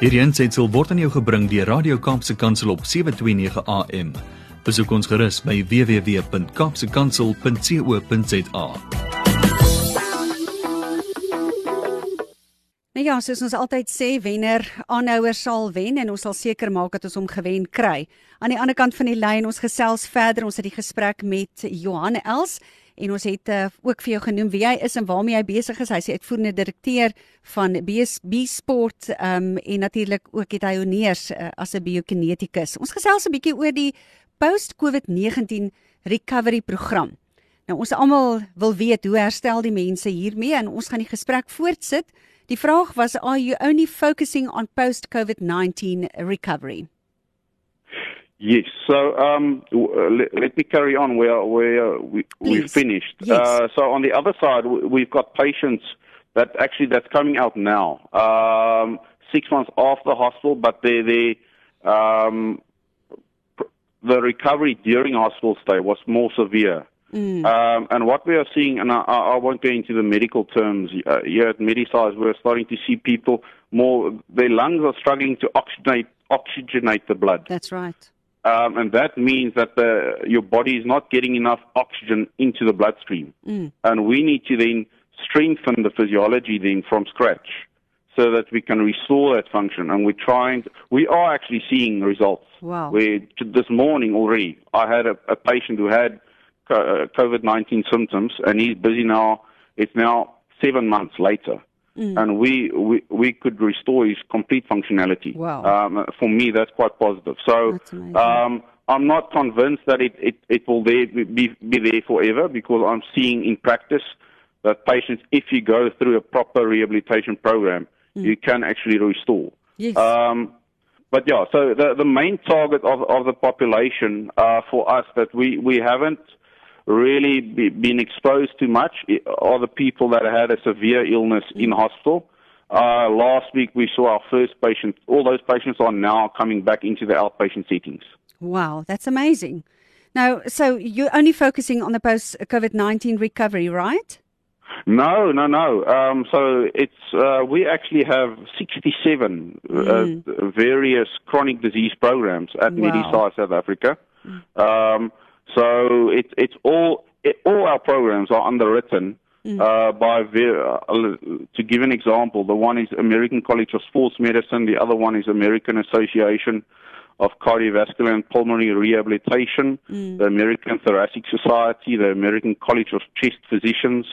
Hierdie aanseit sal word aan jou gebring deur Radio Kaapse Kansel op 729 AM. Besoek ons gerus by www.kapsekansel.co.za. Nou ja, soos ons altyd sê, wenner aanhouer sal wen en ons sal seker maak dat ons hom gewen kry. Aan die ander kant van die lyn, ons gesels verder. Ons het die gesprek met Johan Els en ons het uh, ook vir jou genoem wie hy is en waarmee hy besig is. Hy is uitvoerende direkteur van BSB Sport um, en natuurlik ook het hy honeurs uh, as 'n biokinetikus. Ons gesels 'n bietjie oor die post-COVID-19 recovery program. Nou ons almal wil weet hoe herstel die mense hiermee en ons gaan die gesprek voortsit. Die vraag was are you only focusing on post-COVID-19 recovery? Yes. So um, let, let, me carry on where where we we finished. Yes. Uh, so on the other side, we've got patients that actually that's coming out now, um, six months after the hospital, but they they um, the recovery during hospital stay was more severe. Mm. Um, and what we are seeing, and I, I, won't go into the medical terms uh, here at Medisize, we're starting to see people more, their lungs are struggling to oxygenate, oxygenate the blood. That's right. Um, and that means that the, your body is not getting enough oxygen into the bloodstream. Mm. And we need to then strengthen the physiology then from scratch so that we can restore that function. And we're trying, to, we are actually seeing results. Wow. Where this morning already, I had a, a patient who had uh, COVID 19 symptoms and he's busy now. It's now seven months later. Mm. And we, we we could restore his complete functionality. Wow. Um, for me, that's quite positive. So um, I'm not convinced that it, it, it will there be, be there forever because I'm seeing in practice that patients, if you go through a proper rehabilitation program, mm. you can actually restore. Yes. Um, but yeah, so the, the main target of, of the population uh, for us that we, we haven't really be, been exposed to much are the people that had a severe illness in hospital. Uh, last week we saw our first patient. All those patients are now coming back into the outpatient settings. Wow, that's amazing. Now, so you're only focusing on the post COVID 19 recovery, right? No, no, no. Um, so it's uh, we actually have 67 uh, mm. uh, various chronic disease programs at wow. Medisize South Africa. Mm. Um, so it's it's all it, all our programs are underwritten mm. uh, by uh, to give an example. The one is American College of Sports Medicine. The other one is American Association of Cardiovascular and Pulmonary Rehabilitation. Mm. The American Thoracic Society. The American College of Chest Physicians.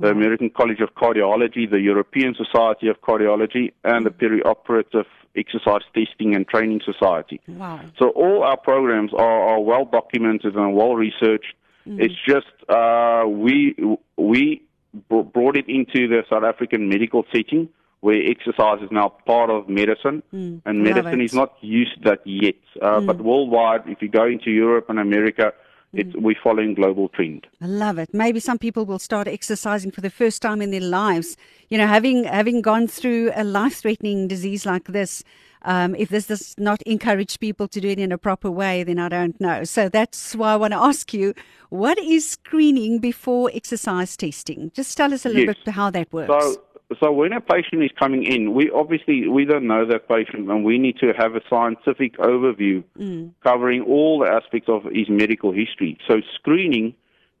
The American College of Cardiology, the European Society of Cardiology, and the. Perioperative Exercise Testing and Training Society. Wow. So all our programs are, are well documented and well researched. Mm-hmm. It's just uh, we we brought it into the South African medical setting where exercise is now part of medicine, mm. and medicine is not used that yet. Uh, mm. But worldwide, if you go into Europe and America, it, mm. we're following global trend. I love it. Maybe some people will start exercising for the first time in their lives. You know, having having gone through a life-threatening disease like this, um, if this does not encourage people to do it in a proper way, then I don't know. So that's why I want to ask you, what is screening before exercise testing? Just tell us a little yes. bit how that works. So, so when a patient is coming in, we obviously we don't know that patient, and we need to have a scientific overview mm. covering all the aspects of his medical history. So screening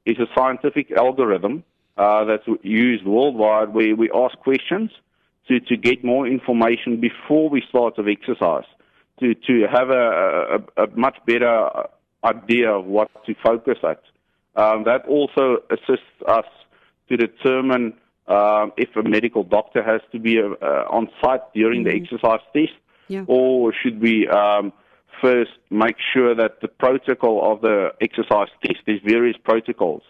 is a scientific algorithm uh, that's used worldwide, where we ask questions to to get more information before we start the exercise, to to have a, a, a much better idea of what to focus at. Um, that also assists us to determine um, if a medical doctor has to be uh, on site during mm-hmm. the exercise test, yeah. or should we um, first make sure that the protocol of the exercise test, there's various protocols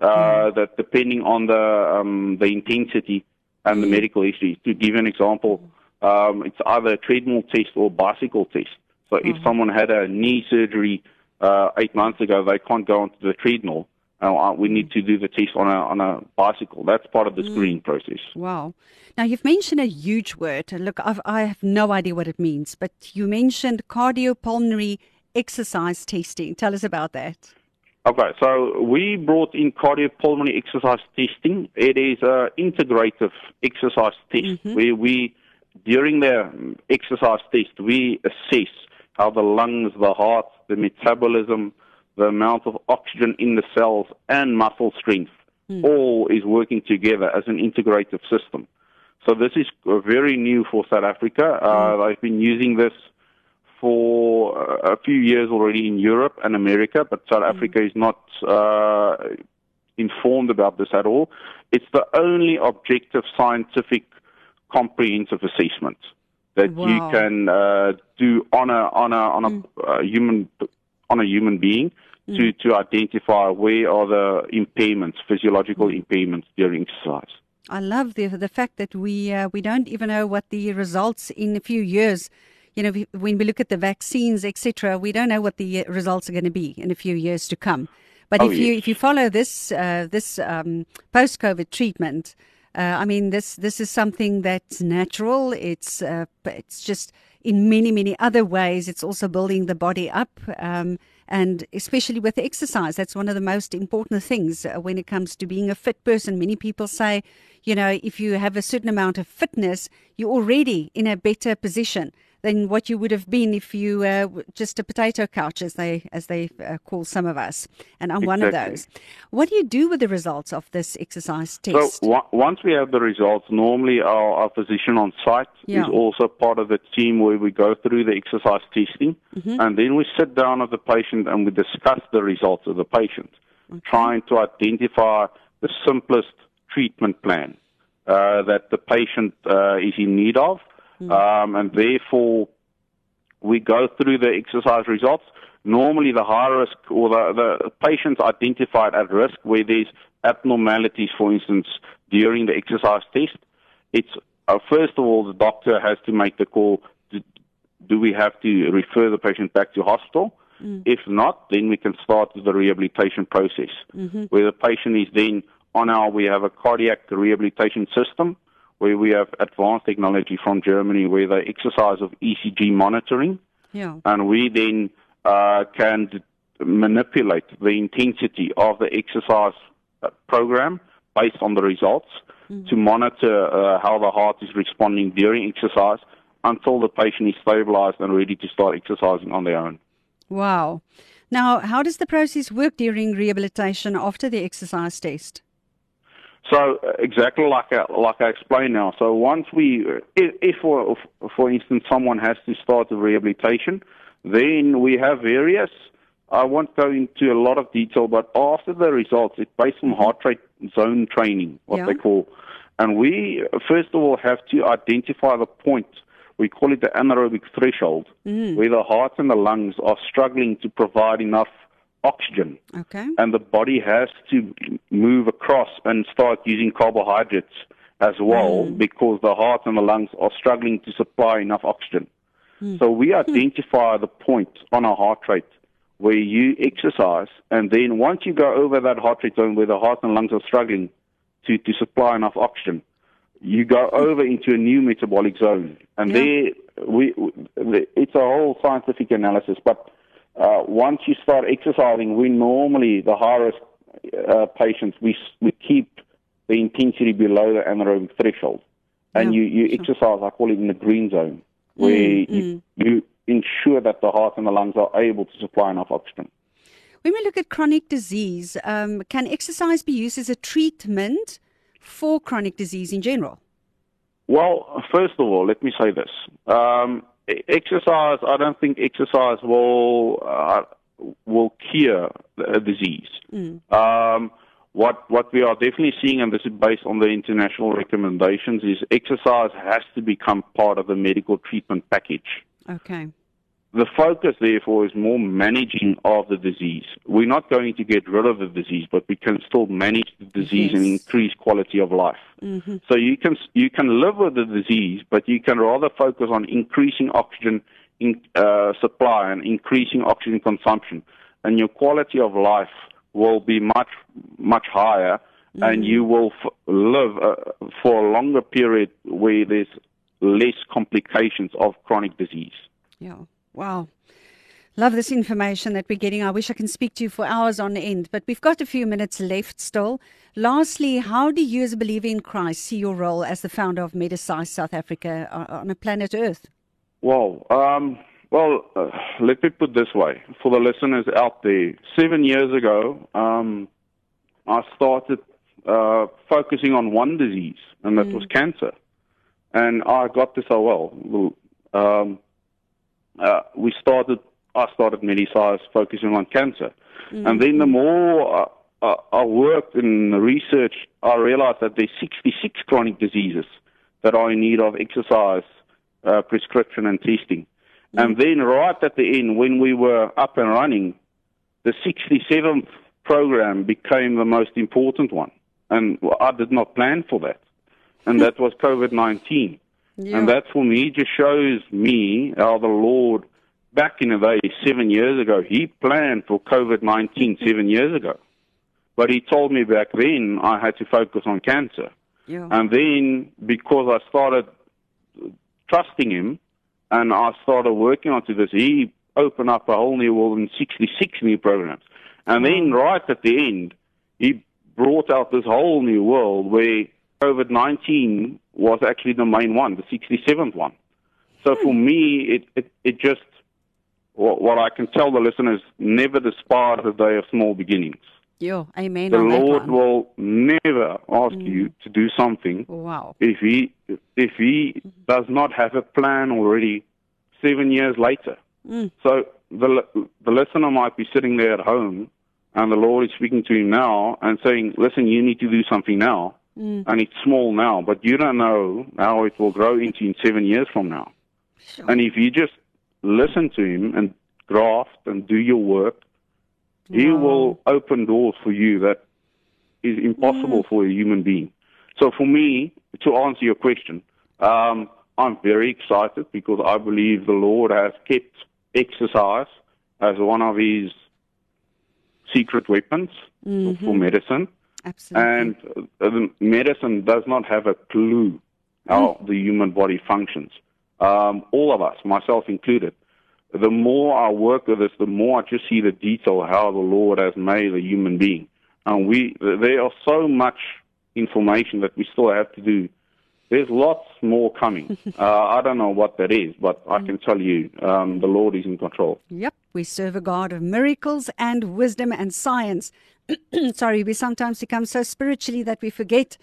uh, mm-hmm. that depending on the um, the intensity and the mm-hmm. medical history. To give an example, um, it's either a treadmill test or bicycle test. So if mm-hmm. someone had a knee surgery uh, eight months ago, they can't go onto the treadmill uh, we need to do the test on a on a bicycle. That's part of the mm. screening process. Wow. Now you've mentioned a huge word. Look, I've, I have no idea what it means, but you mentioned cardiopulmonary exercise testing. Tell us about that. Okay, so we brought in cardiopulmonary exercise testing. It is an integrative exercise test mm-hmm. where we during the exercise test, we assess how the lungs, the heart, the metabolism, the amount of oxygen in the cells, and muscle strength mm. all is working together as an integrative system. So this is very new for South Africa. Uh, mm. I've been using this for a few years already in Europe and America, but South mm. Africa is not uh, informed about this at all. It's the only objective scientific comprehensive assessment that wow. you can uh, do on a on a on a mm. uh, human on a human being mm. to to identify where are the impairments, physiological mm. impairments during exercise. I love the the fact that we uh, we don't even know what the results in a few years. You know, when we look at the vaccines, etc., we don't know what the results are going to be in a few years to come. But oh, if you if you follow this uh, this um, post COVID treatment, uh, I mean this this is something that's natural. It's uh, it's just in many many other ways. It's also building the body up. Um, and especially with exercise, that's one of the most important things uh, when it comes to being a fit person. Many people say, you know, if you have a certain amount of fitness, you're already in a better position than what you would have been if you uh, just a potato couch, as they as they uh, call some of us. And I'm exactly. one of those. What do you do with the results of this exercise test? So w- once we have the results, normally our, our physician on site yeah. is also part of the team where we go through the exercise testing, mm-hmm. and then we sit down with the patient and we discuss the results of the patient, okay. trying to identify the simplest treatment plan uh, that the patient uh, is in need of Mm. Um, and therefore, we go through the exercise results. Normally, the high risk or the, the patients identified at risk where there's abnormalities, for instance, during the exercise test, it's uh, first of all, the doctor has to make the call to, do we have to refer the patient back to hospital? Mm. If not, then we can start the rehabilitation process, mm-hmm. where the patient is then on our, we have a cardiac rehabilitation system where we have advanced technology from Germany where they exercise of ECG monitoring. Yeah. And we then uh, can d- manipulate the intensity of the exercise uh, program based on the results mm-hmm. to monitor uh, how the heart is responding during exercise until the patient is stabilized and ready to start exercising on their own. Wow. Now, how does the process work during rehabilitation after the exercise test? So exactly like I, like I explained now. So once we, if, if for for instance someone has to start the rehabilitation, then we have various. I won't go into a lot of detail, but after the results, it's based on heart rate zone training, what yeah. they call, and we first of all have to identify the point. We call it the anaerobic threshold, mm. where the heart and the lungs are struggling to provide enough oxygen. Okay. And the body has to move across and start using carbohydrates as well mm. because the heart and the lungs are struggling to supply enough oxygen. Mm. So we identify the point on a heart rate where you exercise, and then once you go over that heart rate zone where the heart and lungs are struggling to, to supply enough oxygen, you go hmm. over into a new metabolic zone, and yeah. there we, it's a whole scientific analysis. But uh, once you start exercising, we normally, the high risk uh, patients, we, we keep the intensity below the anaerobic threshold. And yeah, you, you sure. exercise, I call it in the green zone, where mm, you, mm. you ensure that the heart and the lungs are able to supply enough oxygen. When we look at chronic disease, um, can exercise be used as a treatment for chronic disease in general? Well, first of all, let me say this. Um, exercise, I don't think exercise will uh, will cure a disease. Mm. Um, what what we are definitely seeing, and this is based on the international recommendations, is exercise has to become part of the medical treatment package. Okay. The focus, therefore, is more managing of the disease. We're not going to get rid of the disease, but we can still manage the disease yes. and increase quality of life. Mm-hmm. So you can you can live with the disease, but you can rather focus on increasing oxygen in, uh, supply and increasing oxygen consumption, and your quality of life will be much much higher, mm-hmm. and you will f- live uh, for a longer period where there's less complications of chronic disease. Yeah. Wow. Love this information that we're getting. I wish I can speak to you for hours on end, but we've got a few minutes left still. Lastly, how do you, as a believer in Christ, see your role as the founder of Medisize South Africa on a planet Earth? Well, um, well, uh, let me put this way for the listeners out there. Seven years ago, um, I started uh, focusing on one disease, and that mm. was cancer. And I got this so well. Um, uh, we started I started Medisize focusing on cancer. Mm-hmm. And then the more I, I, I worked in research, I realized that there's 66 chronic diseases that are in need of exercise uh, prescription and testing. Mm-hmm. And then right at the end, when we were up and running, the 67th program became the most important one. And I did not plan for that. And that was COVID 19. Yeah. And that for me just shows me how the Lord back in the day, seven years ago, he planned for COVID 19 seven years ago. But he told me back then I had to focus on cancer. Yeah. And then because I started trusting him and I started working onto this, he opened up a whole new world and 66 new programs. And then oh. right at the end, he brought out this whole new world where COVID 19 was actually the main one, the 67th one. So for hmm. me, it, it, it just what, what I can tell the listeners, never despise the day of small beginnings. Yeah, amen. The Lord will never ask mm. you to do something. Wow. If he if he does not have a plan already, seven years later. Mm. So the the listener might be sitting there at home, and the Lord is speaking to him now and saying, "Listen, you need to do something now." Mm. And it's small now, but you don't know how it will grow into in seven years from now. Sure. And if you just listen to him and graft and do your work, wow. he will open doors for you that is impossible mm. for a human being. So for me, to answer your question, um, I'm very excited because I believe the Lord has kept exercise as one of his secret weapons mm-hmm. for medicine. Absolutely. And uh, medicine does not have a clue how mm. the human body functions um, all of us, myself included, the more I work with this, the more I just see the detail how the Lord has made a human being. And we, there are so much information that we still have to do. There's lots more coming. uh, I don't know what that is, but I can tell you um, the Lord is in control. Yep, we serve a God of miracles and wisdom and science. Sorry, we sometimes become so spiritually that we forget.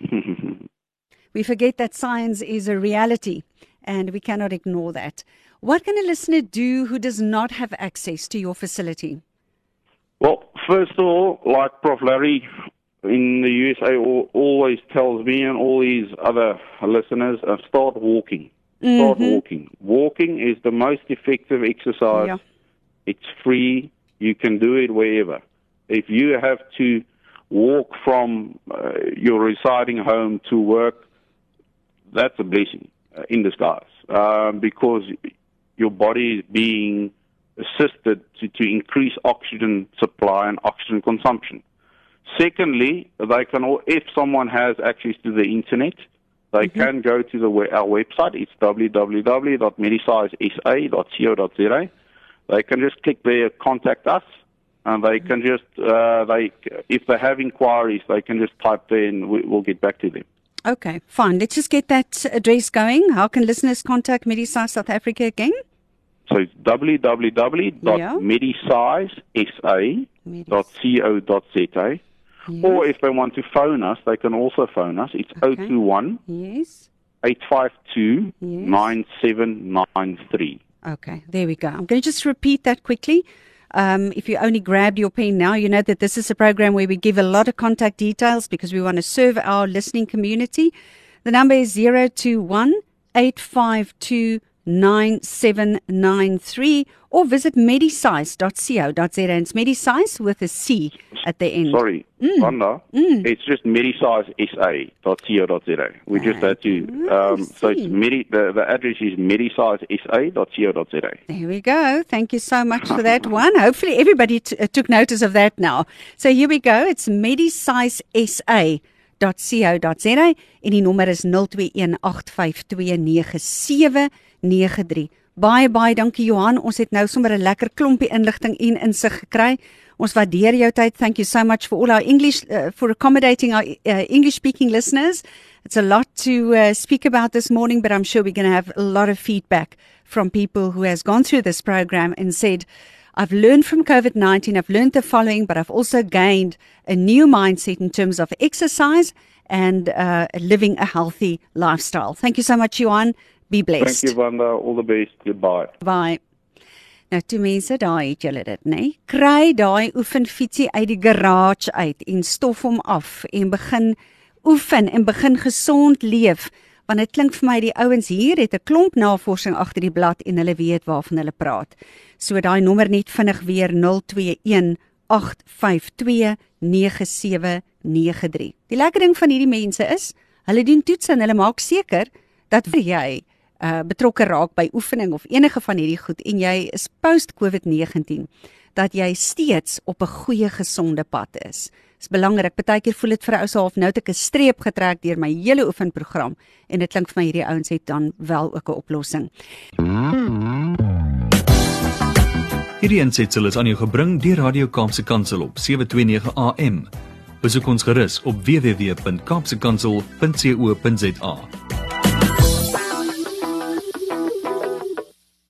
we forget that science is a reality and we cannot ignore that. What can a listener do who does not have access to your facility? Well, first of all, like Prof. Larry in the USA always tells me and all these other listeners, uh, start walking. Start mm-hmm. walking. Walking is the most effective exercise. Yeah. It's free. You can do it wherever. If you have to walk from uh, your residing home to work, that's a blessing. Uh, in disguise um, because your body is being assisted to, to increase oxygen supply and oxygen consumption. Secondly, they can, all, if someone has access to the internet, they mm-hmm. can go to the our website. It's www.medisizesa.co.za. They can just click there, contact us, and they can just uh, they if they have inquiries, they can just type there, and we, we'll get back to them. Okay, fine. Let's just get that address going. How can listeners contact Medisize South Africa again? So it's www.medisizesa.co.za. Yes. Or if they want to phone us, they can also phone us. It's okay. 021 yes. 852 yes. 9793. Okay, there we go. I'm going to just repeat that quickly. Um, if you only grabbed your pen now, you know that this is a program where we give a lot of contact details because we want to serve our listening community. The number is 021 852 9793 or visit medisize.co.za. It's Medisize with a C at the end. Sorry, mm. Wanda, mm. it's just medisizesa.co.za. We just had to, um, so it's medi, the, the address is medisizesa.co.za. There we go. Thank you so much for that one. Hopefully everybody uh, took notice of that now. So here we go. It's medisizesa.co.za en die nommer is 0218529793 Baie baie dankie Johan. Ons het nou sommer 'n lekker klompie inligting en insig gekry. Ons waardeer jou tyd. Thank you so much for all our English uh, for accommodating our uh, English speaking listeners. It's a lot to uh, speak about this morning, but I'm sure we're going to have a lot of feedback from people who has gone through this program and said I've learned from COVID-19, I've learned the following, but I've also gained a new mindset in terms of exercise and uh, living a healthy lifestyle. Thank you so much, Johan. Be blessed. Thank you, Wanda. All the best. Goodbye. Bye. Nou toe mense, daai het julle dit, nê? Nee? Kry daai oefenfietsie uit die garage uit en stof hom af en begin oefen en begin gesond leef want dit klink vir my die ouens hier het 'n klomp navorsing agter die blad en hulle weet waarvan hulle praat. So daai nommer net vinnig weer 021 852 9793. Die lekker ding van hierdie mense is, hulle doen toetse en hulle maak seker dat jy uh betrokke raak by oefening of enige van hierdie goed en jy is post COVID-19 dat jy steeds op 'n goeie gesonde pad is is belangrik. Partykeer voel dit vir 'n ou so half nou het ek 'n streep getrek deur my hele oefenprogram en dit klink vir my hierdie ouens het dan wel ook 'n oplossing. Hierdie ensitsel is aan jou gebring deur Radio Kaapse Kansel op 729 AM. Besoek ons gerus op www.kaapsekansel.co.za.